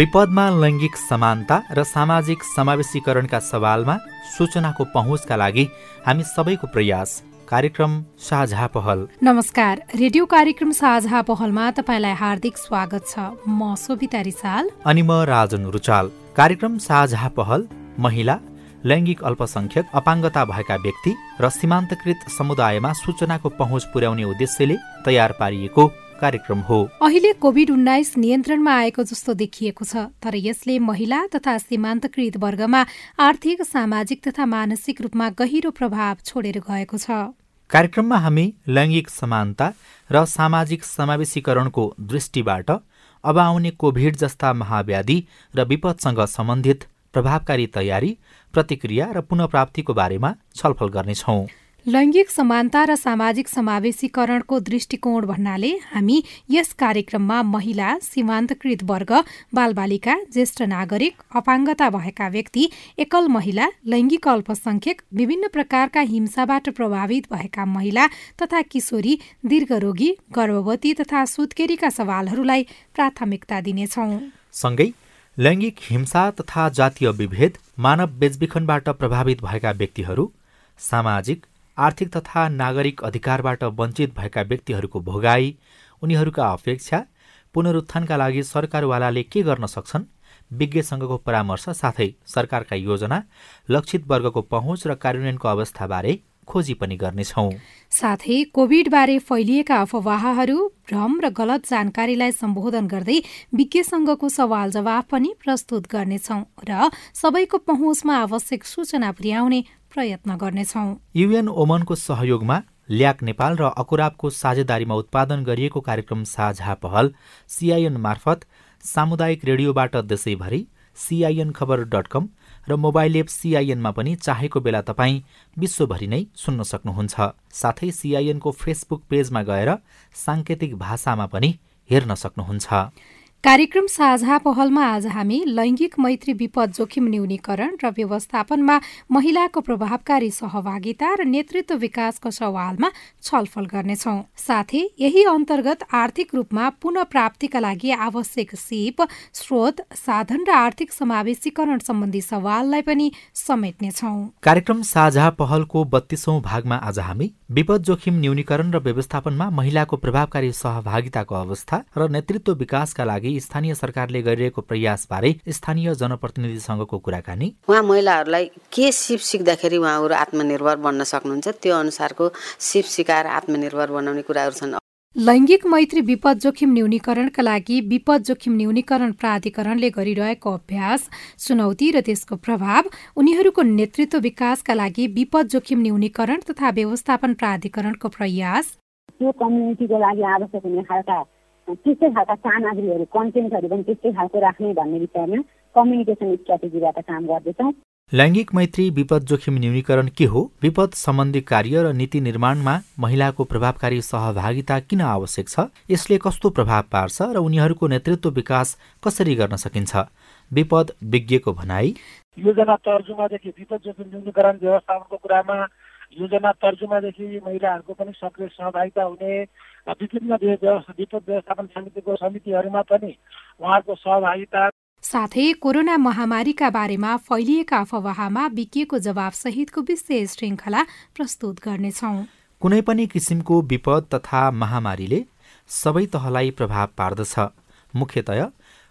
विपदमा लैङ्गिक समानता र सामाजिक समावेशीकरणका सवालमा सूचनाको पहुँचका लागि हामी सबैको प्रयास कार्यक्रम साझा पहल। नमस्कार रेडियो कार्यक्रम साझा पहलमा तपाईँलाई हार्दिक स्वागत छ। म सोभिता रिसाल अनि म राजन रुचाल। कार्यक्रम साझा पहल महिला लैङ्गिक अल्पसंख्यक अपाङ्गता भएका व्यक्ति र सीमान्तकृत समुदायमा सूचनाको पहुँच पुर्याउने उद्देश्यले तयार पारिएको कार्यक्रम हो। अहिले कोभिड उन्नाइस नियन्त्रणमा आएको जस्तो देखिएको छ तर यसले महिला तथा सीमान्तकृत वर्गमा आर्थिक सामाजिक तथा मानसिक रूपमा गहिरो प्रभाव छोडेर गएको छ। कार्यक्रममा हामी लैङ्गिक समानता र सामाजिक समावेशीकरणको दृष्टिबाट अब आउने कोभिड जस्ता महाव्याधि र विपदसँग सम्बन्धित प्रभावकारी तयारी प्रतिक्रिया र पुनः बारेमा छलफल गर्नेछौँ। लैङ्गिक समानता र सामाजिक समावेशीकरणको दृष्टिकोण भन्नाले हामी यस कार्यक्रममा महिला सीमान्तकृत वर्ग बालबालिका ज्येष्ठ नागरिक अपाङ्गता भएका व्यक्ति एकल महिला लैङ्गिक अल्पसंख्यक विभिन्न प्रकारका हिंसाबाट प्रभावित भएका महिला तथा किशोरी दीर्घरोगी गर्भवती तथा सुत्केरीका सवालहरूलाई प्राथमिकता दिनेछौँ। सँगै लैङ्गिक हिंसा तथा जातीय विभेद मानव बेचबिखनबाट प्रभावित भएका व्यक्तिहरू सामाजिक आर्थिक तथा नागरिक अधिकारबाट वञ्चित भएका व्यक्तिहरूको भोगाई उनीहरूका अपेक्षा पुनरुत्थानका लागि सरकारवालाले के गर्न सक्छन् विज्ञसँगको परामर्श साथै सरकारका योजना लक्षित वर्गको पहुँच र कार्यान्वयनको अवस्थाबारे खोजी पनि गर्नेछौ। साथै कोविडबारे फैलिएका अफवाहहरू भ्रम र गलत जानकारीलाई सम्बोधन गर्दै विज्ञसँगको सवाल जवाफ पनि प्रस्तुत गर्नेछौ र सबैको पहुँचमा आवश्यक सूचना पुर्याउने प्रयत्न गर्नेछौ। युएन ओमनको सहयोगमा ल्याक नेपाल र अकुराबको साझेदारीमा उत्पादन गरिएको कार्यक्रम साझा पहल सिआइएन मार्फत सामुदायिक रेडियोबाट देशैभरि सिआइएन खबर डट कम र मोबाइल एप सिआइएनमा पनि चाहेको बेला तपाईँ विश्वभरि नै सुन्न सक्नुहुन्छ। साथै सिआइएनको फेसबुक पेजमा गएर साङ्केतिक भाषामा पनि हेर्न सक्नुहुन्छ। कार्यक्रम साझा पहलमा आज हामी लैङ्गिक मैत्री विपद जोखिम न्यूनीकरण र व्यवस्थापनमा महिलाको प्रभावकारी सहभागिता र नेतृत्व विकासको सवालमा छलफल गर्नेछौ। साथै यही अन्तर्गत आर्थिक रूपमा पुनः प्राप्तिका लागि आवश्यक सिप स्रोत साधन र आर्थिक समावेशीकरण सम्बन्धी सवाललाई पनि समेट्नेछौ। कार्यक्रम साझा पहलको बत्तीसौं भागमा आज हामी विपद जोखिम न्यूनीकरण र व्यवस्थापनमा महिलाको प्रभावकारी सहभागिताको अवस्था र नेतृत्व विकासका लागि स्थानीय सरकारले गरिरहेको प्रयासबारे स्थानीय जनप्रतिनिधिसँगको कुराकानी। उहाँ महिलाहरूलाई के सिप सिक्दाखेरि उहाँहरू आत्मनिर्भर बन्न सक्नुहुन्छ? त्यो अनुसारको सिप सिकाएर आत्मनिर्भर बनाउने कुराहरू छन्। लैङ्गिक मैत्री विपद जोखिम न्यूनीकरणका लागि विपद जोखिम न्यूनीकरण प्राधिकरणले गरिरहेको अभ्यास चुनौती र त्यसको प्रभाव उनीहरूको नेतृत्व विकासका लागि विपद जोखिम न्यूनीकरण तथा व्यवस्थापन प्राधिकरणको प्रयास। त्यो कम्युनिटीको लागि आवश्यक हुने खालका त्यस्तै खालका सामग्रीहरू कन्टेन्टहरू पनि त्यस्तै खालको राख्ने भन्ने विषयमा कम्युनिकेसन स्ट्राटेजीबाट काम गर्दैछौँ। लैङ्गिक मैत्री विपद जोखिम न्यूनीकरण के हो? विपद सम्बन्धी कार्य र नीति निर्माणमा महिलाको प्रभावकारी सहभागिता किन आवश्यक छ? यसले कस्तो प्रभाव पार्छ र उनीहरूको नेतृत्व विकास कसरी गर्न सकिन्छ? विपद विज्ञको भनाई। योजना तर्जुमादेखि विपद जोखिम न्यूनीकरण व्यवस्थापनको कुरामा योजना तर्जुमादेखि महिलाहरूको पनि सक्रिय सहभागिता हुने विभिन्न विपद व्यवस्थापन समितिको समितिहरूमा पनि उहाँहरूको सहभागिता साथै कोरोना महामारीका बारेमा फैलिएका अफवाहमा बिकिएको जवाब सहितको विशेष श्रृङ्खला प्रस्तुत गर्नेछौ। कुनै पनि किसिमको विपद तथा महामारीले सबै तहलाई प्रभाव पार्दछ। मुख्यतया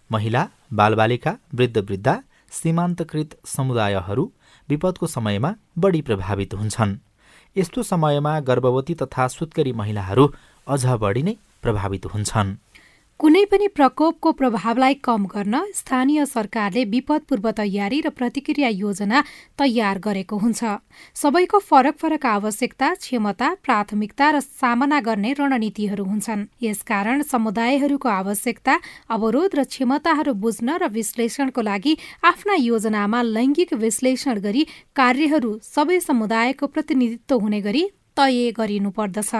महिला बालबालिका वृद्ध वृद्धा सीमान्तकृत समुदायहरू विपदको समयमा बढी प्रभावित हुन्छन्। यस्तो समयमा गर्भवती तथा सुत्करी महिलाहरू अझ बढी नै प्रभावित हुन्छन्। कुनै पनि प्रकोपको प्रभावलाई कम गर्न स्थानीय सरकारले विपद पूर्व तयारी र प्रतिक्रिया योजना तयार गरेको हुन्छ। सबैको फरक फरक आवश्यकता क्षमता प्राथमिकता र सामना गर्ने रणनीतिहरू हुन्छन्। यसकारण समुदायहरूको आवश्यकता अवरोध र क्षमताहरू बुझ्न र विश्लेषणको लागि आफ्ना योजनामा लैङ्गिक विश्लेषण गरी कार्यहरू सबै समुदायको प्रतिनिधित्व हुने गरी तय गरिनुपर्दछ।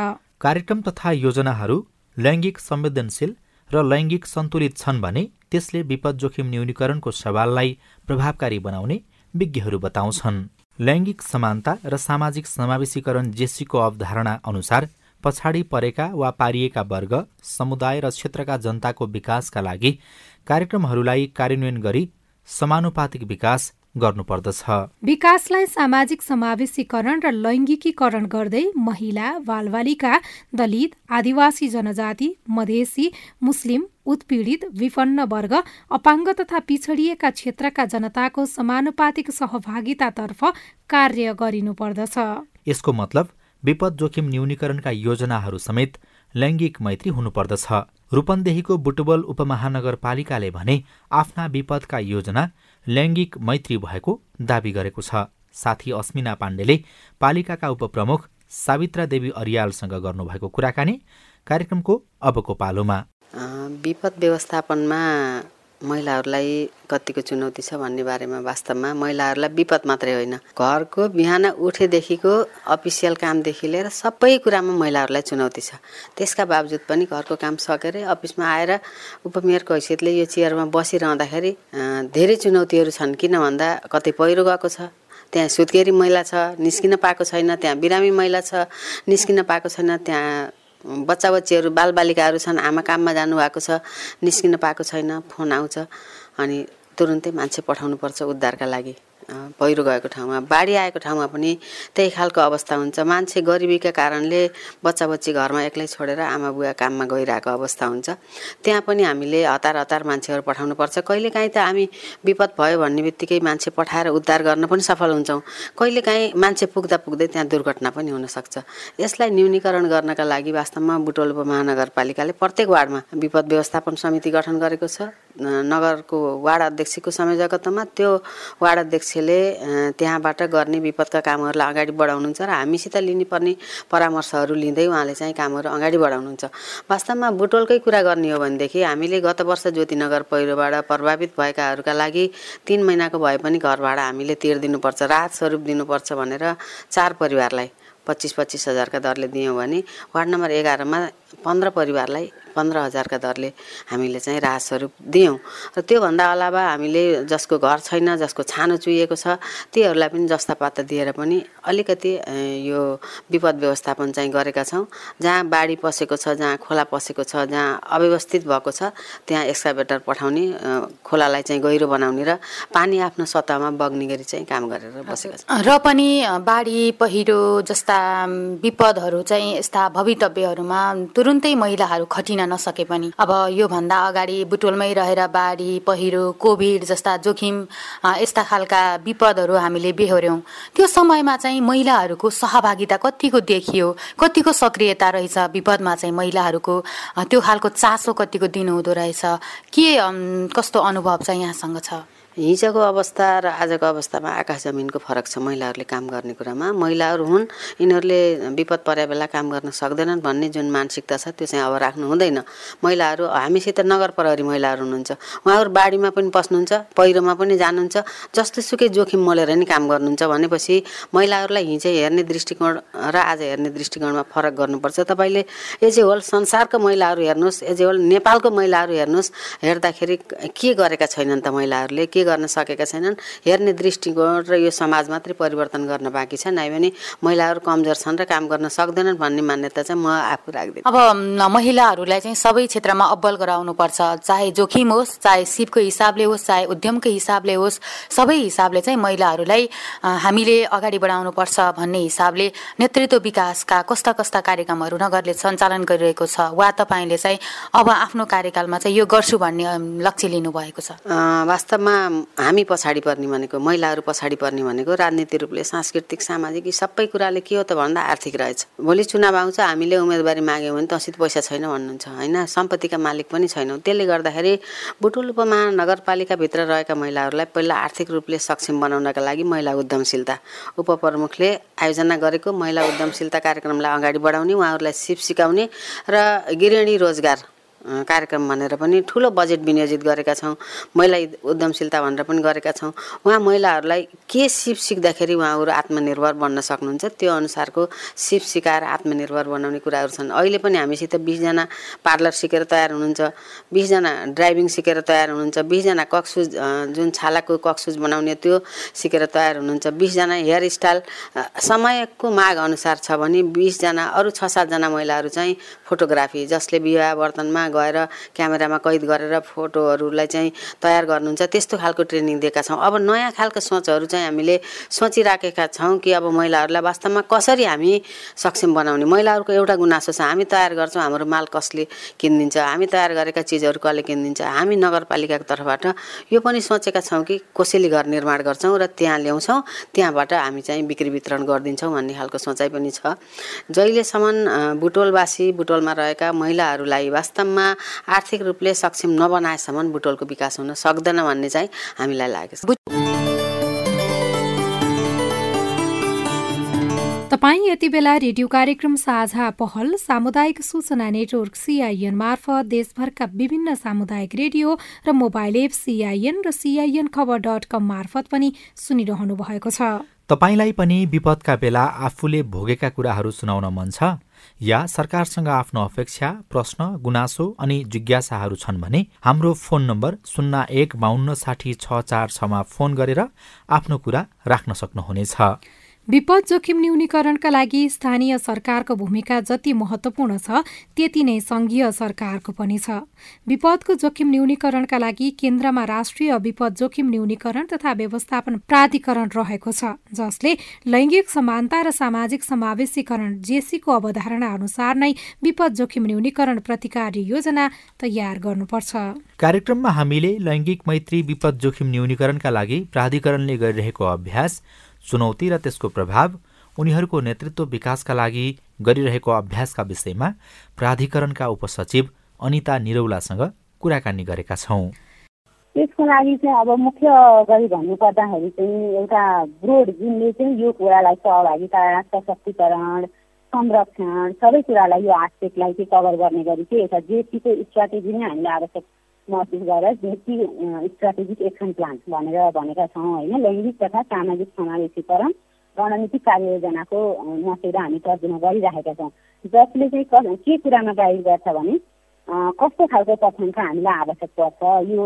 कार्यक्रम तथा योजनाहरू लैङ्गिक संवेदनशील र लैङ्गिक सन्तुलित छन् भने त्यसले विपद जोखिम न्यूनीकरणको सवाललाई प्रभावकारी बनाउने विज्ञहरू बताउँछन्। लैङ्गिक समानता र सामाजिक समावेशीकरण जेसीको अवधारणा अनुसार पछाडि परेका वा पारिएका वर्ग समुदाय र क्षेत्रका जनताको विकासका लागि कार्यक्रमहरूलाई कार्यान्वयन गरी समानुपातिक विकास गर्नुपर्दछ। विकासलाई सामाजिक समावेशीकरण र लैङ्गिकीकरण गर्दै महिला बालबालिका दलित आदिवासी जनजाति मधेसी मुस्लिम उत्पीडित विपन्न वर्ग अपाङ्ग तथा पिछडिएका क्षेत्रका जनताको समानुपातिक सहभागितातर्फ कार्य गरिनुपर्दछ। यसको मतलब विपद जोखिम न्यूनीकरणका योजनाहरू समेत लैङ्गिक मैत्री हुनुपर्दछ। रूपन्देहीको बुटबल उपमहानगरपालिकाले भने आफ्ना विपदका योजना लैङ्गिक मैत्री भएको दावी गरेको छ। साथी अस्मिना पाण्डेले पालिकाका उपप्रमुख सावित्रा देवी अरियालसँग गर्नुभएको कुराकानी कार्यक्रमको अबको पालोमा। विपद व्यवस्थापनमा महिलाहरूलाई कतिको चुनौती छ भन्ने बारेमा वास्तवमा महिलाहरूलाई विपद मात्रै होइन। घरको बिहान उठेदेखिको अफिसियल कामदेखि लिएर सबै कुरामा महिलाहरूलाई चुनौती छ। त्यसका बावजुद पनि घरको काम सकेर अफिसमा आएर उपमेयरको हैसियतले यो चेयरमा बसिरहँदाखेरि धेरै चुनौतीहरू छन् किन भन्दा कतै पहिरो गएको छ त्यहाँ सुत्केरी महिला छ निस्किन पाएको छैन त्यहाँ बिरामी महिला छ निस्किन पाएको छैन त्यहाँ बच्चा बच्चीहरू बालबालिकाहरू छन् आमा काममा जानुभएको छ निस्किन पाएको छैन फोन आउँछ अनि तुरुन्तै मान्छे पठाउनुपर्छ उद्धारका लागि। पहिरो गएको ठाउँमा बाढी आएको ठाउँमा पनि त्यही खालको अवस्था हुन्छ। मान्छे गरिबीका कारणले बच्चा बच्ची घरमा एक्लै छोडेर आमा बुवा काममा गइरहेको अवस्था हुन्छ। त्यहाँ पनि हामीले हतार हतार मान्छेहरू पठाउनुपर्छ कहिलेकाहीँ त हामी विपद भयो भन्ने बित्तिकै मान्छे पठाएर उद्धार गर्न पनि सफल हुन्छौँ। कहिलेकाहीँ मान्छे पुग्दा पुग्दै त्यहाँ दुर्घटना पनि हुनसक्छ। यसलाई न्यूनीकरण गर्नका लागि वास्तवमा बुटोल महानगरपालिकाले प्रत्येक वार्डमा विपद व्यवस्थापन समिति गठन गरेको छ। नगरको वार्ड अध्यक्षको संयोजकत्वमा त्यो वार्ड अध्यक्षले त्यहाँबाट गर्ने विपदका कामहरूलाई अगाडि बढाउनुहुन्छ र हामीसित लिनुपर्ने परामर्शहरू लिँदै उहाँले चाहिँ कामहरू अगाडि बढाउनुहुन्छ। वास्तवमा बुटोलकै कुरा गर्ने हो भनेदेखि हामीले गत वर्ष ज्योतिनगर पहिरोबाट प्रभावित भएकाहरूका लागि तिन महिनाको भए पनि घर भाडा हामीले तिर्दिनुपर्छ राहत स्वरूप दिनुपर्छ भनेर चार परिवारलाई पच्चिस पच्चिस हजारका दरले दियौँ भने वार्ड नम्बर एघारमा पन्ध्र परिवारलाई पन्ध्र हजारका दरले हामीले चाहिँ राहत स्वरूप दियौँ। र त्योभन्दा अलावा हामीले जसको घर छैन जसको छानो चुहिएको छ तीहरूलाई पनि जस्ता पाता दिएर पनि अलिकति यो विपद व्यवस्थापन चाहिँ गरेका छौँ। जहाँ बाढी पसेको छ जहाँ खोला पसेको छ जहाँ अव्यवस्थित भएको छ त्यहाँ एक्सकाभेटर पठाउने खोलालाई चाहिँ गहिरो बनाउने र पानी आफ्नो सतहमा बग्ने गरी चाहिँ काम गरेर बसेका छौँ। र पनि बाढी पहिरो जस्ता विपदहरू चाहिँ यस्ता भवितव्यहरूमा तुरुन्तै महिलाहरू खटिन नसके पनि। अब योभन्दा अगाडि बुटोलमै रहेर बाढी पहिरो कोभिड जस्ता जोखिम यस्ता खालका विपदहरू हामीले बेहोऱ्यौँ। त्यो समयमा चाहिँ महिलाहरूको सहभागिता कतिको देखियो कतिको सक्रियता रहेछ विपदमा चाहिँ महिलाहरूको त्यो खालको चासो कतिको दिनुहुँदो रहेछ। के कस्तो अनुभव चाहिँ यहाँसँग छ? हिजोको अवस्था र आजको अवस्थामा आकाश जमिनको फरक छ। महिलाहरूले काम गर्ने कुरामा महिलाहरू हुन् यिनीहरूले विपद परे बेला काम गर्न सक्दैनन् भन्ने जुन मानसिकता छ त्यो चाहिँ अब राख्नु हुँदैन। महिलाहरू हामीसित नगर प्रहरी महिलाहरू हुनुहुन्छ। उहाँहरू बाढीमा पनि पस्नुहुन्छ पहिरोमा पनि जानुहुन्छ जस्तो सुकै जोखिम मोलेर नि काम गर्नुहुन्छ भनेपछि महिलाहरूलाई हिजो हेर्ने दृष्टिकोण र आज हेर्ने दृष्टिकोणमा फरक गर्नुपर्छ। तपाईँले एज ए होल संसारको महिलाहरू हेर्नुहोस् एज ए होल नेपालको महिलाहरू हेर्नुहोस् हेर्दाखेरि के गरेका छैनन् त महिलाहरूले? के गर्न सकेका छैनन्। हेर्ने दृष्टिकोण र यो समाज मात्रै परिवर्तन गर्न बाँकी छ नै भने महिलाहरू कमजोर छन् र काम गर्न सक्दैनन् भन्ने मान्यता चाहिँ म आफू राख्दिनँ अब महिलाहरूलाई चाहिँ सबै क्षेत्रमा अब्बल गराउनुपर्छ। चाहे जोखिम होस् चाहे सिपको हिसाबले होस् चाहे उद्यमको हिसाबले होस् सबै हिसाबले चाहिँ महिलाहरूलाई हामीले अगाडि बढाउनुपर्छ भन्ने हिसाबले नेतृत्व विकासका कस्ता कस्ता कार्यक्रमहरू नगरले सञ्चालन गरिरहेको छ। वा तपाईँले चाहिँ अब आफ्नो कार्यकालमा चाहिँ यो गर्छु भन्ने लक्ष्य लिनुभएको छ। वास्तवमा हामी पछाडि पर्ने भनेको महिलाहरू पछाडि पर्ने भनेको राजनीतिक रूपले सांस्कृतिक सामाजिक यी सबै कुराले के हो त भन्दा आर्थिक रहेछ। भोलि चुनाव आउँछ हामीले उम्मेदवारी माग्यौँ भने तसित पैसा छैन भन्नुहुन्छ होइन? सम्पत्तिका मालिक पनि छैनौँ। त्यसले गर्दाखेरि बुटुल उपमहानगरपालिकाभित्र रहेका महिलाहरूलाई पहिला आर्थिक रूपले सक्षम बनाउनका लागि महिला उद्यमशीलता उपप्रमुखले आयोजना गरेको महिला उद्यमशीलता कार्यक्रमलाई अगाडि बढाउने उहाँहरूलाई सिप सिकाउने र गृहिणी रोजगार कार्यक्रम भनेर पनि ठुलो बजेट विनियोजित गरेका छौँ। महिला उद्यमशीलता भनेर पनि गरेका छौँ। उहाँ महिलाहरूलाई के सिप सिक्दाखेरि उहाँहरू आत्मनिर्भर बन्न सक्नुहुन्छ त्यो अनुसारको सिप सिकाएर आत्मनिर्भर बनाउने कुराहरू छन्। अहिले पनि हामीसित बिसजना पार्लर सिकेर तयार हुनुहुन्छ बिसजना ड्राइभिङ सिकेर तयार हुनुहुन्छ बिसजना कक्सुज जुन छालाको कक्सुज बनाउने त्यो सिकेर तयार हुनुहुन्छ बिसजना हेयर स्टाइल समयको माग अनुसार छ भने बिसजना अरू छ सातजना महिलाहरू चाहिँ फोटोग्राफी जसले विवाह वर्तनमा गएर क्यामेरामा कैद गरेर फोटोहरूलाई चाहिँ तयार गर्नुहुन्छ। त्यस्तो खालको ट्रेनिङ दिएका छौँ। अब नयाँ खालको सोचहरू चाहिँ हामीले सोचिराखेका छौँ कि अब महिलाहरूलाई वास्तवमा कसरी हामी सक्षम बनाउने? महिलाहरूको एउटा गुनासो छ हामी तयार गर्छौँ हाम्रो माल कसले किनिदिन्छ हामी तयार गरेका चिजहरू कसले किनिदिन्छ हामी नगरपालिकाको तर्फबाट यो पनि सोचेका छौँ कि कसैले घर निर्माण गर्छौँ र त्यहाँ ल्याउँछौँ त्यहाँबाट हामी चाहिँ बिक्री वितरण गरिदिन्छौँ भन्ने खालको सोचाइ पनि छ। जहिलेसम्म बुटोलवासी बुटोलमा रहेका महिलाहरूलाई वास्तवमा आर्थिक रूपले सक्षम नबनाएसम्म बुटोलको विकास हुन सक्दैन भन्ने चाहिँ हामीलाई लागेको छ। तपाईँ यति बेला रेडियो कार्यक्रम साझा पहल सामुदायिक सूचना नेटवर्क सीआईएन मार्फत देशभरका विभिन्न सामुदायिक रेडियो र मोबाइल एप सीआईएन र सीआईएन खबर डट कम मार्फत पनि सुनिरहनु भएको छ। तपाईँलाई पनि विपदका बेला आफूले भोगेका कुराहरू सुनाउन मन छ? या सरकारसँग आफ्नो अपेक्षा प्रश्न गुनासो अनि जिज्ञासाहरू छन् भने हाम्रो फोन नम्बर शून्य एक बाहन्न साठी छ चार छमा फोन गरेर आफ्नो कुरा राख्न सक्नुहुनेछ। विपद जोखिम न्यूनीकरणका लागि स्थानीय सरकारको भूमिका जति महत्वपूर्ण छ त्यति नै संघीय सरकारको पनि छ। विपदको जोखिम न्यूनीकरणका लागि केन्द्रमा राष्ट्रिय विपद जोखिम न्यूनीकरण तथा व्यवस्थापन प्राधिकरण रहेको छ जसले लैंगिक समानता र सामाजिक समावेशीकरण जेसीको अवधारणा अनुसार नै विपद जोखिम न्यूनीकरण प्रतिकार योजना तयार गर्नुपर्छ। कार्यक्रममा हामीले लैंगिक मैत्री विपद जोखिम न्यूनीकरणका लागि प्राधिकरणले गरिरहेको अभ्यास चुनौती र त्यसको प्रभाव उनीहरूको नेतृत्व विकासका लागि गरिरहेको अभ्यासका विषयमा प्राधिकरणका उपसचिव अनिता निरौलासँग कुराकानी गरेका छौँ। त्यसको लागि चाहिँ अब मुख्य गरी भन्नुपर्दाखेरि चाहिँ एउटा ब्रोड जुनले चाहिँ यो कुरालाई सहभागिता सशक्तिकरण संरक्षण सबै कुरालाई यो आस्पेक्टलाई चाहिँ कभर गर्ने गरी चाहिँ एउटा जेसीको स्ट्राटेजी नै हामीले आवश्यक महसुस गरेर जेसी स्ट्राटेजिक एक्सन प्लान भनेर भनेका छौँ होइन। लैङ्गिक तथा सामाजिक समावेशीकरण रणनीतिक कार्ययोजनाको मस्यौदा हामी तर्जुमा गरिराखेका छौँ। जसले चाहिँ के कुरामा गाइड गर्छ भने कस्तो खालको तथ्याङ्क हामीलाई आवश्यक पर्छ यो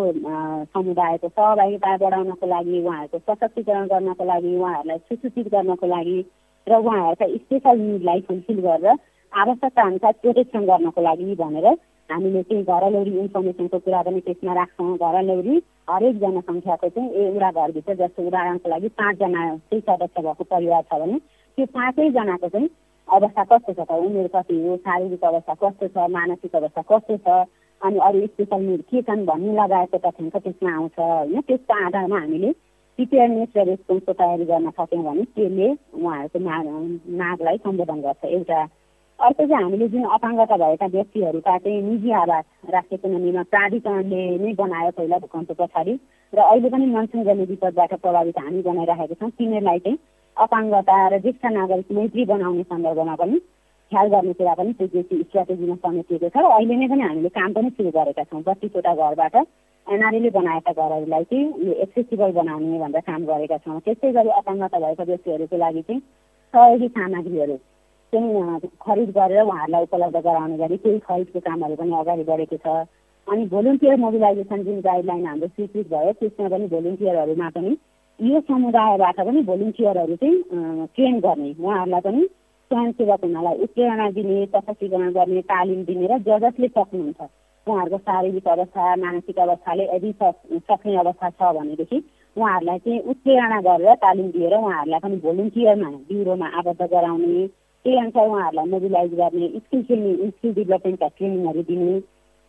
समुदायको सहभागिता बढाउनको लागि उहाँहरूको सशक्तिकरण गर्नको लागि उहाँहरूलाई सुसूचित गर्नको लागि र उहाँहरूका स्पेसल निडलाई फुलफिल गरेर आवश्यकता अनुसार प्रोटेक्सन गर्नको लागि भनेर हामीले चाहिँ घरलौरी इन्फर्मेसनको कुरा पनि त्यसमा राख्छौँ। घरलौरी हरेक जनसङ्ख्याको चाहिँ ए घरभित्र जस्तो उदाहरणको लागि पाँचजना चाहिँ सदस्य भएको परिवार छ भने त्यो पाँचैजनाको चाहिँ अवस्था कस्तो छ त? उमेर कति हो? शारीरिक अवस्था कस्तो छ? मानसिक अवस्था कस्तो छ? अनि अरू स्पेसल निड के छन् भन्ने लगाएको तथ्याङ्क त्यसमा आउँछ होइन? त्यसको आधारमा हामीले प्रिपेयरनेस र रेस्पोन्सको तयारी गर्न सक्यौँ भने त्यसले उहाँहरूको माग मागलाई सम्बोधन गर्छ। एउटा अर्को चाहिँ हामीले जुन अपाङ्गता भएका व्यक्तिहरूका चाहिँ निजी आवास राष्ट्रिय नियममा प्राधिकरणले नै बनायो पहिला भूकम्प पछाडि। र अहिले पनि मनसुन गर्ने विपदबाट प्रभावित हामी बनाइरहेका छौँ। तिनीहरूलाई चाहिँ अपाङ्गता र ज्येष्ठ नागरिक मैत्री बनाउने सन्दर्भमा पनि ख्याल गर्ने कुरा पनि त्यो स्ट्राटेजीमा समेटिएको छ। र अहिले नै पनि हामीले काम पनि सुरु गरेका छौँ। बत्तिसवटा घरबाट एनआरएले बनाएका घरहरूलाई चाहिँ यो एक्सेसिबल बनाउने भनेर काम गरेका छौँ। त्यस्तै गरी अपाङ्गता भएका व्यक्तिहरूको लागि चाहिँ सहयोगी सामग्रीहरू चाहिँ खरिद गरेर उहाँहरूलाई उपलब्ध गराउने गरी केही खरिदको कामहरू पनि अगाडि बढेको छ। अनि भोलिन्टियर मोबिलाइजेसन जुन गाइडलाइन हाम्रो स्वीकृत भयो त्यसमा पनि भोलिन्टियरहरूमा पनि यो समुदायबाट पनि भोलिन्टियरहरू चाहिँ ट्रेन गर्ने उहाँहरूलाई पनि स्वयंसेवक हुनलाई उत्प्रेरणा दिने सशक्तिकरण गर्ने तालिम दिने र ज जसले सक्नुहुन्छ। उहाँहरूको शारीरिक अवस्था मानसिक अवस्थाले यदि सक्ने अवस्था छ भनेदेखि उहाँहरूलाई चाहिँ उत्प्रेरणा गरेर तालिम दिएर उहाँहरूलाई पनि भोलिन्टियरमा ब्युरोमा आबद्ध गराउने त्यही अनुसार उहाँहरूलाई मोबिलाइज गर्ने स्किल स्किल डेभलपमेन्टका ट्रेनिङहरू दिने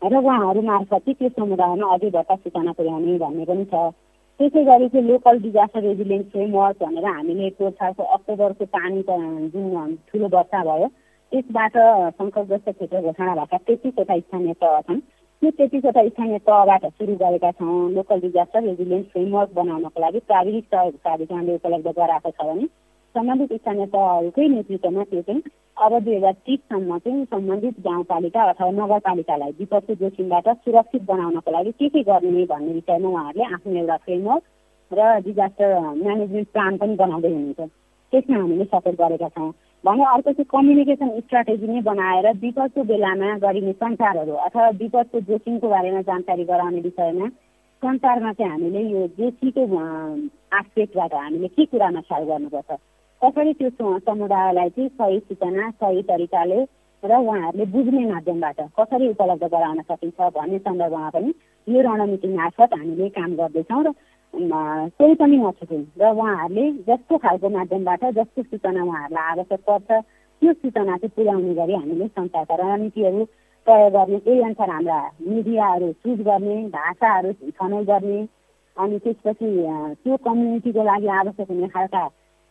र उहाँहरू मार्फत चाहिँ त्यो समुदायमा अझै भत्ता सूचना पुर्याउने भन्ने पनि छ त्यसै गरी चाहिँ लोकल डिजास्टर रेजिलियन्स फ्रेमवर्क भनेर हामीले पोर्साको अक्टोबरको पानी जुन ठुलो वर्षा भयो त्यसबाट सङ्कटग्रस्त क्षेत्र घोषणा भएका तेत्तिसवटा स्थानीय तह छन् त्यो तेत्तिसवटा स्थानीय तहबाट सुरु गरेका छौँ लोकल डिजास्टर रेजिलियन्स फ्रेमवर्क बनाउनको लागि प्राविधिक सहयोग प्राधिकरणले उपलब्ध गराएको छ भने सम्बन्धित स्थानीय तहहरूकै नेतृत्वमा त्यो चाहिँ अब दुई हजार तिससम्म चाहिँ सम्बन्धित गाउँपालिका अथवा नगरपालिकालाई विपदको जोखिमबाट सुरक्षित बनाउनको लागि के के गर्ने भन्ने विषयमा उहाँहरूले आफ्नो एउटा फ्रेमवर्क र डिजास्टर म्यानेजमेन्ट प्लान पनि बनाउँदै हुनुहुन्छ। त्यसमा हामीले सपोर्ट गरेका छौँ। भने अर्को चाहिँ कम्युनिकेसन स्ट्राटेजी नै बनाएर विपदको बेलामा गरिने सञ्चारहरू अथवा विपदको जोखिमको बारेमा जानकारी गराउने विषयमा सञ्चारमा चाहिँ हामीले यो जोशीको आस्पेक्टबाट हामीले के कुरामा ख्याल गर्नुपर्छ? कसरी त्यो समुदायलाई चाहिँ सही सूचना सही तरिकाले र उहाँहरूले बुझ्ने माध्यमबाट कसरी उपलब्ध गराउन सकिन्छ भन्ने सन्दर्भमा पनि यो रणनीति मार्फत हामीले काम गर्दैछौँ र कोही पनि नछुटौँ र उहाँहरूले जस्तो खालको माध्यमबाट जस्तो सूचना उहाँहरूलाई आवश्यक पर्छ त्यो सूचना चाहिँ पुर्याउने गरी हामीले सञ्चारका रणनीतिहरू प्रयोग गर्ने त्यही अनुसार हाम्रा मिडियाहरू चुज गर्ने भाषाहरू छनौट गर्ने अनि त्यसपछि त्यो कम्युनिटीको लागि आवश्यक हुने खालका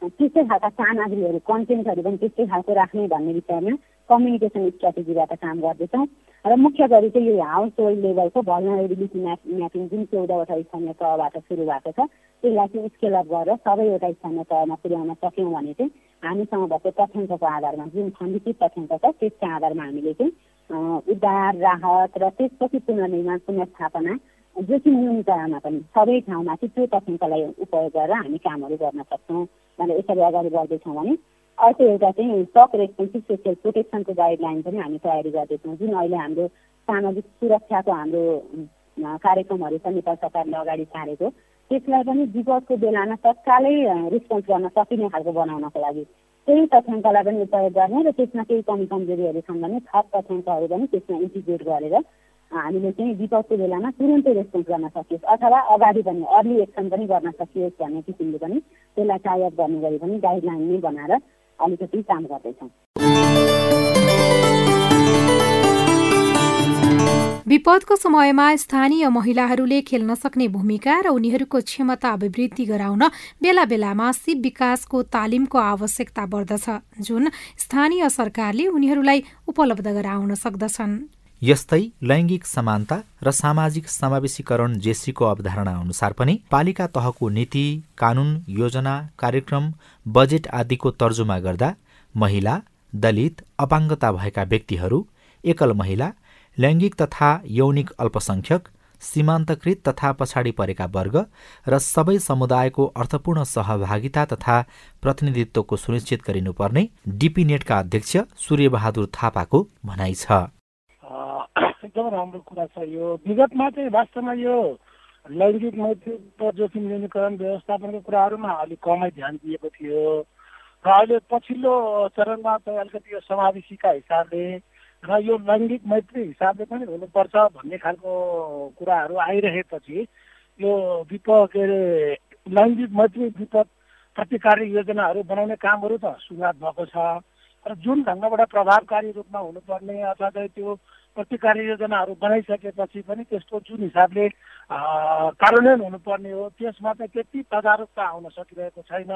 त्यस्तै खालका सामग्रीहरू कन्टेन्टहरू पनि त्यस्तै खालको राख्ने भन्ने विषयमा कम्युनिकेसन स्ट्राटेजीबाट काम गर्दैछौँ। र मुख्य गरी चाहिँ यो हाउस होल्ड लेभलको भलनरेबिलिटी म्याप म्यापिङ जुन चौधवटा स्थानीय तहबाट सुरु भएको छ त्यसलाई चाहिँ स्केल अप गरेर सबैवटा स्थानीय तहमा पुर्याउन सक्यौँ भने चाहिँ हामीसँग भएको तथ्याङ्कको आधारमा जुन सङ्गीत तथ्याङ्क छ त्यसको आधारमा हामीले चाहिँ उद्धार राहत र त्यसपछि पुनर्निर्माण पुनर्स्थापना जोखिम न्यूनीकरणमा पनि सबै ठाउँमा चाहिँ त्यो तथ्याङ्कलाई उपयोग गरेर हामी कामहरू गर्न सक्छौँ भनेर यसरी अगाडि बढ्दैछौँ भने अर्को एउटा चाहिँ टक रेस्पोन्सिभ सोसियल प्रोटेक्सनको गाइडलाइन पनि हामी तयारी गर्दैछौँ जुन अहिले हाम्रो सामाजिक सुरक्षाको हाम्रो कार्यक्रमहरू छ नेपाल सरकारले अगाडि सारेको। त्यसलाई पनि विपदको बेलामा तत्कालै रेस्पोन्स गर्न सकिने खालको बनाउनको लागि त्यही तथ्याङ्कलाई पनि उपयोग गर्ने र त्यसमा केही कमी कमजोरीहरू छन् भने थप तथ्याङ्कहरू पनि त्यसमा इन्टिग्रेट गरेर हामीले चाहिँ विपदको बेलामा तुरुन्तै रेस्पोन्स गर्न सकियोस् अथवा अगाडि पनि अर्ली एक्सन पनि गर्न सकियोस् भन्ने किसिमले पनि त्यसलाई टाइअप गर्ने गरी पनि गाइडलाइन नै बनाएर अलिकति काम गर्दैछौँ। विपदको समयमा स्थानीय महिलाहरूले खेल्न सक्ने भूमिका र उनीहरूको क्षमता अभिवृद्धि गराउन बेला बेलामा सिप विकासको तालिमको आवश्यकता बढ्दछ। जुन स्थानीय सरकारले उनीहरूलाई उपलब्ध गराउन सक्दछन्। यस्तै लैङ्गिक समानता र सामाजिक समावेशीकरण जेसीको अवधारणा अनुसार पनि पालिका तहको नीति कानून योजना कार्यक्रम बजेट आदिको तर्जुमा गर्दा महिला दलित अपाङ्गता भएका व्यक्तिहरू एकल महिला लैङ्गिक तथा यौनिक अल्पसंख्यक सीमान्तकृत तथा पछाडि परेका वर्ग र सबै समुदायको अर्थपूर्ण सहभागिता तथा प्रतिनिधित्वको सुनिश्चित गरिनुपर्ने डिपी नेटका अध्यक्ष सूर्यबहादुर थापाको भनाइ छ। एकदमै राम्रो कुरा छ यो। विगतमा चाहिँ वास्तवमा यो लैङ्गिक मैत्री जोखिम न्यूनीकरण व्यवस्थापनको कुराहरूमा अलिक कमै ध्यान दिएको थियो। र अहिले पछिल्लो चरणमा चाहिँ अलिकति यो समावेशीका हिसाबले र यो लैङ्गिक मैत्री हिसाबले पनि हुनुपर्छ भन्ने खालको कुराहरू आइरहेपछि यो विपद के अरे लैङ्गिक मैत्री विपद प्रतिकारी योजनाहरू बनाउने कामहरू त सुरुवात भएको छ। र जुन ढङ्गबाट प्रभावकारी रूपमा हुनुपर्ने अथवा चाहिँ त्यो प्रतिकारी योजनाहरू बनाइसकेपछि पनि त्यसको जुन हिसाबले कार्यान्वयन हुनुपर्ने हो त्यसमा चाहिँ त्यति तदारुकता आउन सकिरहेको छैन।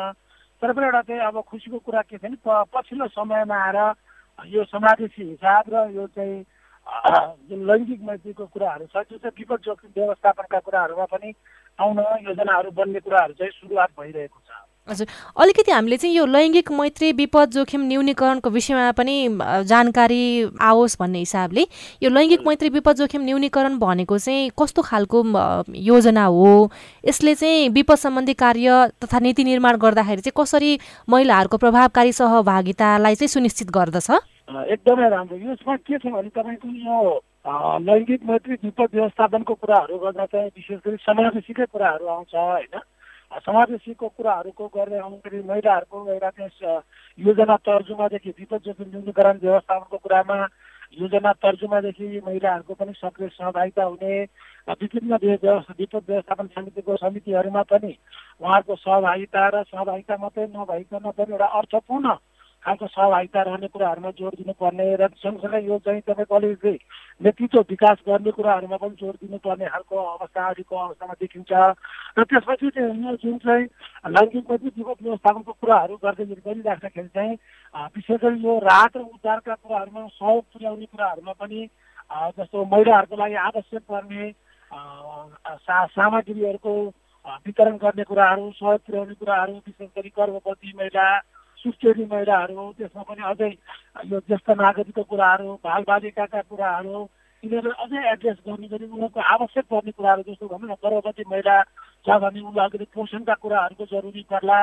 तर पनि एउटा चाहिँ अब खुसीको कुरा के छ भने पछिल्लो समयमा आएर यो समावेशी हिसाब र यो चाहिँ जुन लैङ्गिक मैत्रीको कुराहरू छ त्यो चाहिँ विपद जोखिम व्यवस्थापनका कुराहरूमा पनि आउन योजनाहरू बन्ने कुराहरू चाहिँ सुरुवात भइरहेको छ। हजुर। अलिकति हामीले चाहिँ यो लैङ्गिक मैत्री विपद जोखिम न्यूनीकरणको विषयमा पनि जानकारी आओस् भन्ने हिसाबले यो लैङ्गिक मैत्री विपद जोखिम न्यूनीकरण भनेको चाहिँ कस्तो खालको योजना हो? यसले चाहिँ विपद सम्बन्धी कार्य तथा नीति निर्माण गर्दाखेरि चाहिँ कसरी महिलाहरूको प्रभावकारी सहभागितालाई चाहिँ सुनिश्चित गर्दछ? एकदमै राम्रो। यसमा के छ भने तपाईँको यो लैङ्गिक मैत्री विपद व्यवस्थापनको कुराहरू गर्दा चाहिँ विशेष गरी समावेशीकै कुराहरू आउँछ होइन? समावेशीको कुराहरूको गर्दै आउँदाखेरि महिलाहरूको एउटा त्यस योजना तर्जुमादेखि विपद जोखिम न्यूनीकरण व्यवस्थापनको कुरामा योजना तर्जुमादेखि महिलाहरूको पनि सक्रिय सहभागिता हुने विभिन्न विपद व्यवस्थापन समितिको समितिहरूमा पनि उहाँहरूको सहभागिता र सहभागिता मात्रै नभइकन पनि एउटा अर्थपूर्ण खालको सहभागिता रहने कुराहरूमा जोड दिनुपर्ने र सँगसँगै यो चाहिँ तपाईँको अलिकति नेतृत्व विकास गर्ने कुराहरूमा पनि जोड दिनुपर्ने खालको अवस्था अहिलेको अवस्थामा देखिन्छ। र त्यसपछि चाहिँ जुन चाहिँ लैङ्गिक मैत्री विपद व्यवस्थापनको कुराहरू गर्दै गरिराख्दाखेरि चाहिँ विशेष गरी यो राहत र उद्धारका कुराहरूमा सहयोग पुर्याउने कुराहरूमा पनि जस्तो महिलाहरूको लागि आवश्यक पर्ने सा सामग्रीहरूको वितरण गर्ने कुराहरू सहयोग पुर्याउने कुराहरू विशेष गरी गर्भवती महिला सुस्केरी महिलाहरू त्यसमा पनि अझै यो ज्येष्ठ नागरिकको कुराहरू बालबालिकाका कुराहरू यिनीहरू अझै एड्रेस गर्ने गरी उनीहरूको आवश्यक पर्ने कुराहरू जस्तो भनौँ न गर्भवती महिला छ भने अलिकति पोषणका कुराहरूको जरुरी पर्ला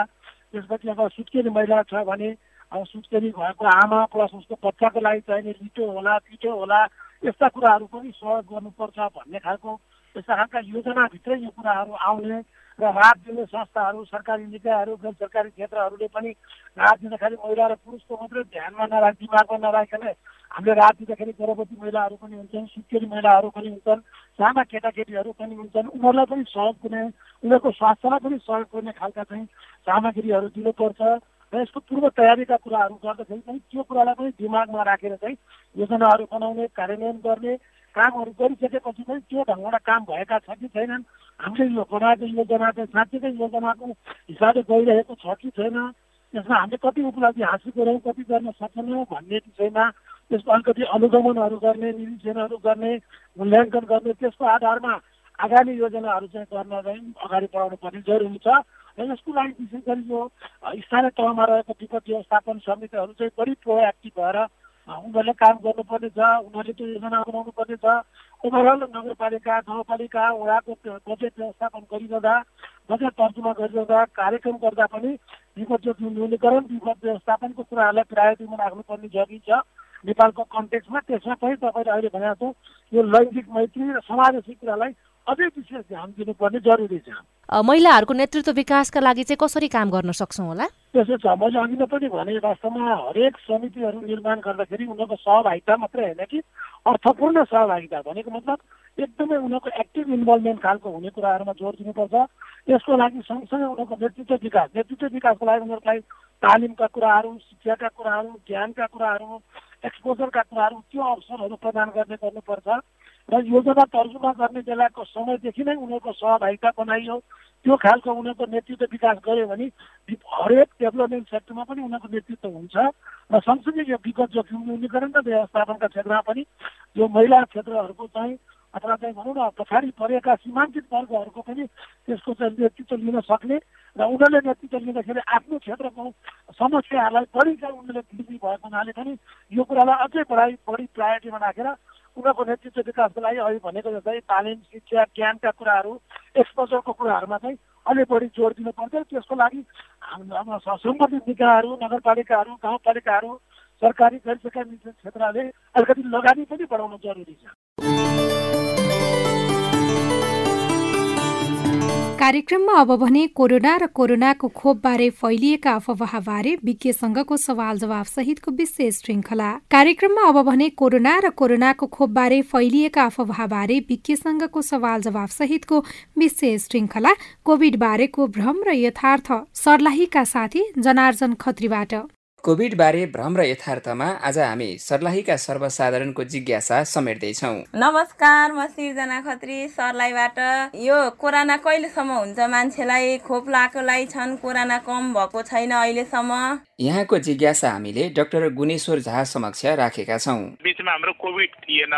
त्यसपछि अब सुत्केरी महिला छ भने अब सुत्केरी भएको आमा प्लस उसको बच्चाको लागि चाहिने लिटो होला पिठो होला यस्ता कुराहरू पनि सहयोग गर्नुपर्छ भन्ने खालको यस्ता खालका योजनाभित्रै यो कुराहरू आउने र राहत दिने संस्थाहरू सरकारी निकायहरू गैर सरकारी क्षेत्रहरूले पनि राहत दिँदाखेरि महिला र पुरुषको मात्रै ध्यानमा नराख दिमागमा नराखिकन हामीले राहत दिँदाखेरि गर्भवती महिलाहरू पनि हुन्छन् सुत्केरी महिलाहरू पनि हुन्छन् साना केटाकेटीहरू पनि हुन्छन्। उनीहरूलाई पनि सहयोग दिने उनीहरूको स्वास्थ्यलाई पनि सहयोग गर्ने खालका चाहिँ सामग्रीहरू दिनुपर्छ र यसको पूर्व तयारीका कुराहरू गर्दाखेरि पनि त्यो कुरालाई पनि दिमागमा राखेर चाहिँ योजनाहरू बनाउने कार्यान्वयन गर्ने कामहरू गरिसकेपछि पनि त्यो ढङ्गबाट काम भएका छ कि छैनन्। हामीले यो बनाएको योजना चाहिँ साँच्चीकै योजनाको हिसाबले गइरहेको छ कि छैन। त्यसमा हामीले कति उपलब्धि हासिल गऱ्यौँ कति गर्न सकेनौँ भन्ने विषयमा त्यसको अलिकति अनुगमनहरू गर्ने निरीक्षणहरू गर्ने मूल्याङ्कन गर्ने त्यसको आधारमा आगामी योजनाहरू चाहिँ गर्न चाहिँ अगाडि बढाउनु पर्ने जरुरी छ र यसको लागि विशेष गरी यो स्थानीय तहमा रहेको विपद व्यवस्थापन समितिहरू चाहिँ बढी प्रोएक्टिभ भएर उनीहरूले काम गर्नुपर्ने छ उनीहरूले त्यो योजना बनाउनु पर्ने छ ओभरअल नगरपालिका गाउँपालिका वडाको बजेट व्यवस्थापन गरिरहँदा बजेट तर्जुमा गरिरहँदा कार्यक्रम गर्दा पनि विपद न्यूनीकरण विपद व्यवस्थापनको कुराहरूलाई प्रायोरिटीमा राख्नुपर्ने जरुरी छ नेपालको कन्टेक्समा त्यसमा पनि तपाईँले अहिले भनेको यो लैङ्गिक मैत्री र समावेशी कुरालाई अझै विशेष ध्यान दिनुपर्ने जरुरी छ। महिलाहरूको नेतृत्व विकासका लागि चाहिँ कसरी काम गर्न सक्छौँ होला? त्यसो छ मैले अघि पनि भने वास्तवमा हरेक समितिहरू निर्माण गर्दाखेरि उनीहरूको सहभागिता मात्रै होइन कि? अर्थपूर्ण सहभागिता भनेको मतलब एकदमै उनीहरूको एक्टिभ इन्भल्भमेन्ट खालको हुने कुराहरूमा जोड दिनुपर्छ। यसको लागि सँगसँगै उनीहरूको नेतृत्व विकास नेतृत्व विकासको लागि उनीहरूलाई तालिमका कुराहरू शिक्षाका कुराहरू ज्ञानका कुराहरू एक्सपोजरका कुराहरू त्यो अवसरहरू प्रदान गर्ने गर्नुपर्छ। र योजना तर्जुमा गर्ने बेलाको समयदेखि नै उनीहरूको सहभागिता बनाइयो। त्यो खालको उनीहरूको नेतृत्व विकास गर्यो भने हरेक डेभलपमेन्ट सेक्टरमा पनि उनीहरूको नेतृत्व हुन्छ र सँगसँगै यो विगत जोखिम न्यूनीकरण र व्यवस्थापनका क्षेत्रमा पनि यो महिला क्षेत्रहरूको चाहिँ अथवा चाहिँ भनौँ न पछाडि परेका सीमाङ्कित वर्गहरूको पनि त्यसको चाहिँ नेतृत्व लिन सक्ने र उनीहरूले नेतृत्व लिँदाखेरि आफ्नो क्षेत्रको समस्याहरूलाई बढी चाहिँ उनीहरूले बुझ्ने भएको हुनाले पनि यो कुरालाई अझै बढाइ बढी प्रायोरिटीमा राखेर उनीहरूको नेतृत्व विकासको लागि अहिले भनेको जस्तै तालिम शिक्षा ज्ञानका कुराहरू एक्सपोजरको कुराहरूमा चाहिँ अलिक बढी जोड दिनुपर्छ त्यसको लागि सम्बन्धित निकायहरू नगरपालिकाहरू गाउँपालिकाहरू सरकारी गैर सरकारी क्षेत्रले अलिकति लगानी पनि बढाउनु जरुरी छ। कार्यक्रममा अब भने कोरोना र कोरोनाको खोपबारे फैलिएका अफवाहबारे विज्ञ संघको सवाल जवाब सहितको विशेष श्रृङ्खला। कार्यक्रममा अब भने कोरोना र कोरोनाको खोपबारे फैलिएका अफवाहबारे विज्ञ संघको सवाल जवाब सहितको विशेष श्रृङ्खला कोविड बारेको भ्रम र यथार्थ सर्लाहीका साथी जनार्जन खत्रीबाट। कोभिडबारे भ्रम र यथार्थमा आज हामी सर्लाहीका सर्वसाधारणको जिज्ञासा समेट्दैछौँ। नमस्कार म सिर्जना खत्री सर्लाहीबाट। यो कोरोना कहिलेसम्म हुन्छ मान्छेलाई? खोप लाएकोलाई छन् कोरोना कम भएको छैन अहिलेसम्म? यहाँको जिज्ञासा हामीले डाक्टर गुणेश्वर झा समक्ष राखेका छौँ। बिचमा हाम्रो कोभिड थिएन।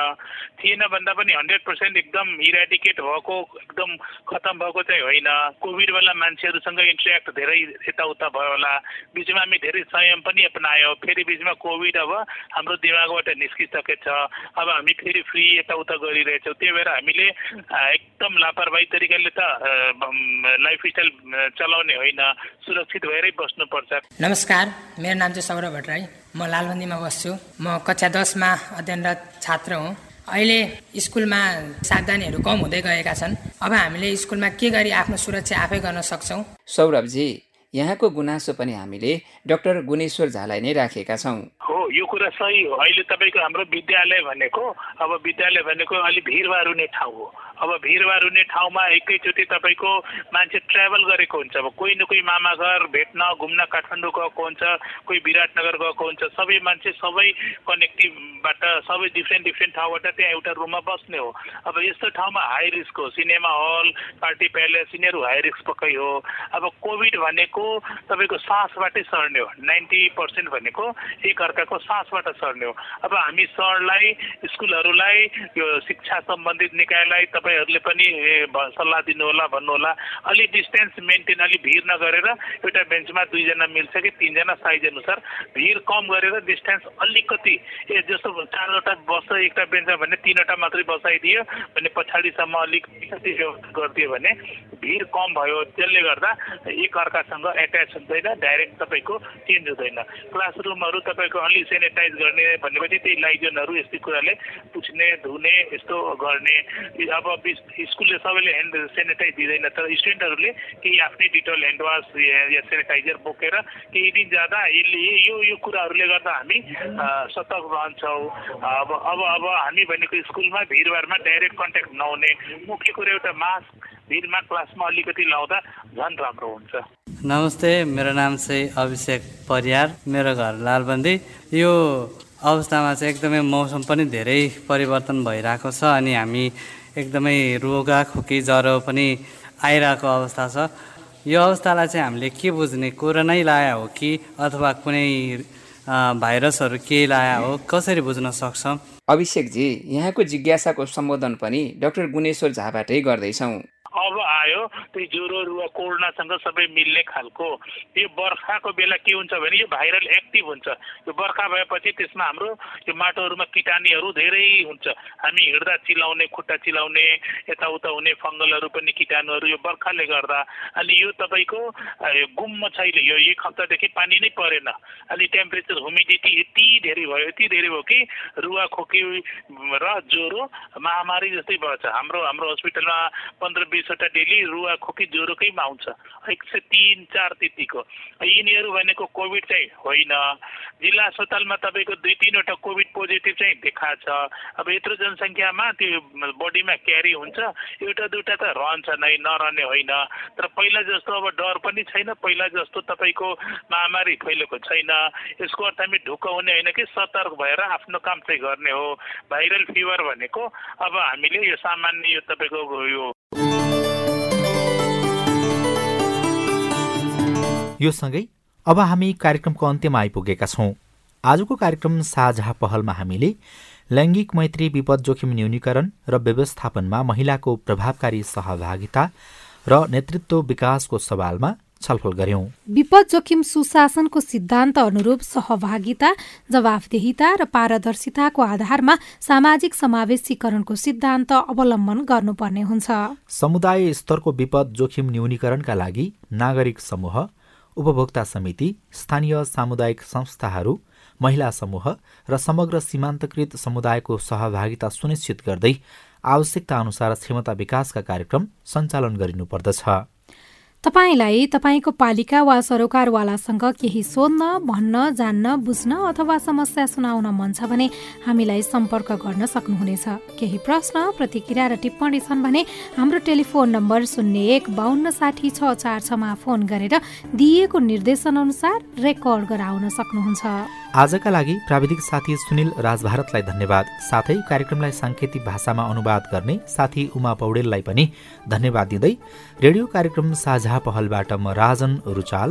थिएन भन्दा पनि हन्ड्रेड पर्सेन्ट एकदम इराडिकेट भएको एकदम खतम भएको चाहिँ होइन। कोभिड बेला मान्छेहरूसँग इन्ट्रेक्ट धेरै यताउता भयो होला। बिचमा हामी धेरै संयम पनि अपनायो फेरि बिचमा कोभिड अब हाम्रो दिमागबाट निस्किसकेछ अब हामी फेरि फ्री यताउता गरिरहेछौँ त्यही भएर हामीले एकदम लापरवाही तरिकाले त लाइफस्टाइल चलाउने होइन। सुरक्षित भएरै बस्नुपर्छ नमस्कार मेरो नाम चाहिँ सौरभ भट्टराई। म लालबन्दीमा बस्छु। म कक्षा दसमा अध्ययनरत छात्र हुँ। अहिले स्कुलमा सावधानीहरू कम हुँदै गएका छन्। अब हामीले स्कुलमा के गरी आफ्नो सुरक्षा आफै गर्न सक्छौँ? सौरभजी यहाँको गुनासो पनि हामीले डाक्टर गुणेश्वर झालाई नै राखेका छौँ। हो यो कुरा सही हो। अहिले तपाईँको हाम्रो विद्यालय भनेको अब विद्यालय भनेको अलिक भिडभाड हुने ठाउँ हो। अब भिडभाड हुने ठाउँमा एकैचोटि तपाईँको मान्छे ट्राभल गरेको हुन्छ। अब कोही न कोही मामा घर भेट्न घुम्न काठमाडौँ गएको हुन्छ कोही विराटनगर गएको हुन्छ। सबै मान्छे सबै कनेक्टिभबाट सबै डिफ्रेन्ट डिफ्रेन्ट ठाउँबाट त्यहाँ एउटा रुममा बस्ने हो। अब यस्तो ठाउँमा हाई रिस्क हो। सिनेमा हल पार्टी प्यालेस यिनीहरू हाई रिस्क पक्कै हो। अब कोभिड भनेको तपाईँको सासबाटै सर्ने हो। नाइन्टी पर्सेन्ट भनेको एक अर्काको सास पाँचबाट सर्ने हो। अब हामी सरलाई स्कुलहरूलाई यो शिक्षा सम्बन्धित निकायलाई तपाईँहरूले पनि सल्लाह दिनुहोला भन्नुहोला। अलिक डिस्टेन्स मेन्टेन अलिक भिड नगरेर एउटा बेन्चमा दुईजना मिल्छ कि तिनजना साइज अनुसार। भिड कम गरेर डिस्टेन्स अलिकति ए जस्तो चारवटा बस्छ एउटा बेन्चमा भने तिनवटा मात्रै बसाइदियो भने पछाडिसम्म अलिक अलिकति गरिदियो भने भिड कम भयो। त्यसले गर्दा एक अर्कासँग एट्याच हुँदैन डाइरेक्ट तपाईँको चेन्ज हुँदैन। क्लासरुमहरू तपाईँको अलि सेनिटाइज गर्ने भनेपछि त्यही लाइजनहरू यस्तै कुराले पुछ्ने धुने यस्तो गर्ने। अब स्कुलले सबैले ह्यान्ड सेनिटाइज दिँदैन तर स्टुडेन्टहरूले केही आफ्नै डिटोल ह्यान्ड वास या सेनिटाइजर बोकेर केही दिन जाँदा यसले यो यो कुराहरूले गर्दा हामी सतर्क रहन्छौँ अब अब अब हामी भनेको स्कुलमा भिडभाडमा डाइरेक्ट कन्ट्याक्ट नहुने मुख्य कुरो एउटा मास्क भिडमा क्लासमा अलिकति लाउँदा झन् राम्रो हुन्छ नमस्ते मेरो नाम चाहिँ अभिषेक परियार मेरो घर लालबन्दी यो अवस्थामा चाहिँ एकदमै मौसम पनि धेरै परिवर्तन भइरहेको छ अनि हामी एकदमै रोगा खोकी ज्वरो पनि आइरहेको अवस्था छ। यो अवस्थालाई चाहिँ हामीले के बुझ्ने? कोरोनै लाया हो कि अथवा कुनै भाइरसहरू के लाया हो? कसरी बुझ्न सक्छौँ? अभिषेकजी यहाँको जिज्ञासाको सम्बोधन पनि डाक्टर गुणेश्वर झाबाटै गर्दैछौँ। आयो त्यही ज्वरो रुवा कोरोनासँग सबै मिल्ने खालको। यो बर्खाको बेला के हुन्छ भने यो भाइरल एक्टिभ हुन्छ। यो बर्खा भएपछि त्यसमा हाम्रो यो माटोहरूमा किटाणीहरू धेरै हुन्छ। हामी हिँड्दा चिलाउने खुट्टा चिलाउने यताउता हुने फङ्गलहरू पनि किटाणुहरू यो बर्खाले गर्दा। अनि यो तपाईँको गुम्म छैन यो एक हप्तादेखि पानी नै परेन। अनि टेम्परेचर ह्युमिडिटी यति धेरै भयो यति धेरै भयो कि रुवा खोकी र ज्वरो महामारी जस्तै भएछ। हाम्रो हाम्रो हस्पिटलमा पन्ध्र बिस बिसवटा डेली रुवा खोकी ज्वरोकैमा आउँछ एक सय तिन चार त्यतिको। यिनीहरू भनेको कोभिड चाहिँ होइन। जिल्ला अस्पतालमा तपाईँको दुई तिनवटा कोभिड पोजिटिभ चाहिँ देखा छ। अब यत्रो जनसङ्ख्यामा त्यो बडीमा क्यारी हुन्छ। एउटा दुइटा त रहन्छ नै नरहने होइन। तर पहिला जस्तो अब डर पनि छैन। पहिला जस्तो तपाईँको महामारी फैलेको छैन। यसको अर्थ हामी ढुक्क हुने होइन कि सतर्क भएर आफ्नो काम चाहिँ गर्ने हो। भाइरल फिभर भनेको अब हामीले यो सामान्य यो तपाईँको यो यो सँगै अब हामी कार्यक्रमको अन्त्यमा आइपुगेका छौँ। आजको कार्यक्रम साझा पहलमा हामीले लैङ्गिक मैत्री विपद जोखिम न्यूनीकरण र व्यवस्थापनमा महिलाको प्रभावकारी सहभागिता र नेतृत्व विकासको सवालमा छलफल गर्यौं। विपद जोखिम सुशासनको सिद्धान्त अनुरूप सहभागिता जवाफदेहिता र पारदर्शिताको आधारमा सामाजिक समावेशीकरणको सिद्धान्त अवलम्बन गर्नुपर्ने हुन्छ। समुदाय स्तरको विपद जोखिम न्यूनीकरणका लागि नागरिक समूह उपभोक्ता समिति स्थानीय सामुदायिक संस्थाहरू महिला समूह र समग्र सीमान्तकृत समुदायको सहभागिता सुनिश्चित गर्दै आवश्यकता अनुसार क्षमता विकासका कार्यक्रम सञ्चालन गरिनुपर्दछ। तपाईँलाई तपाईँको पालिका वा सरोकारवालासँग केही सोध्न भन्न जान्न बुझ्न अथवा समस्या सुनाउन मन छ भने हामीलाई सम्पर्क गर्न सक्नुहुनेछ। केही प्रश्न प्रतिक्रिया र टिप्पणी छन् भने हाम्रो टेलिफोन नम्बर शून्य एक बाहन्न साठी छ चार छमा फोन गरेर दिइएको निर्देशन अनुसार रेकर्ड गराउन सक्नुहुन्छ। आजका लागि प्राविधिक साथी सुनिल राजभारतलाई धन्यवाद। साथै कार्यक्रमलाई साङ्केतिक भाषामा अनुवाद गर्ने साथी उमा पौडेललाई पनि धन्यवाद दिँदै रेडियो कार्यक्रम साझा पहलबाट म राजन रुचाल।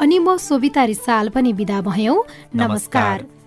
अनि म सोभिता रिसाल पनि विदा भयौ। नमस्कार।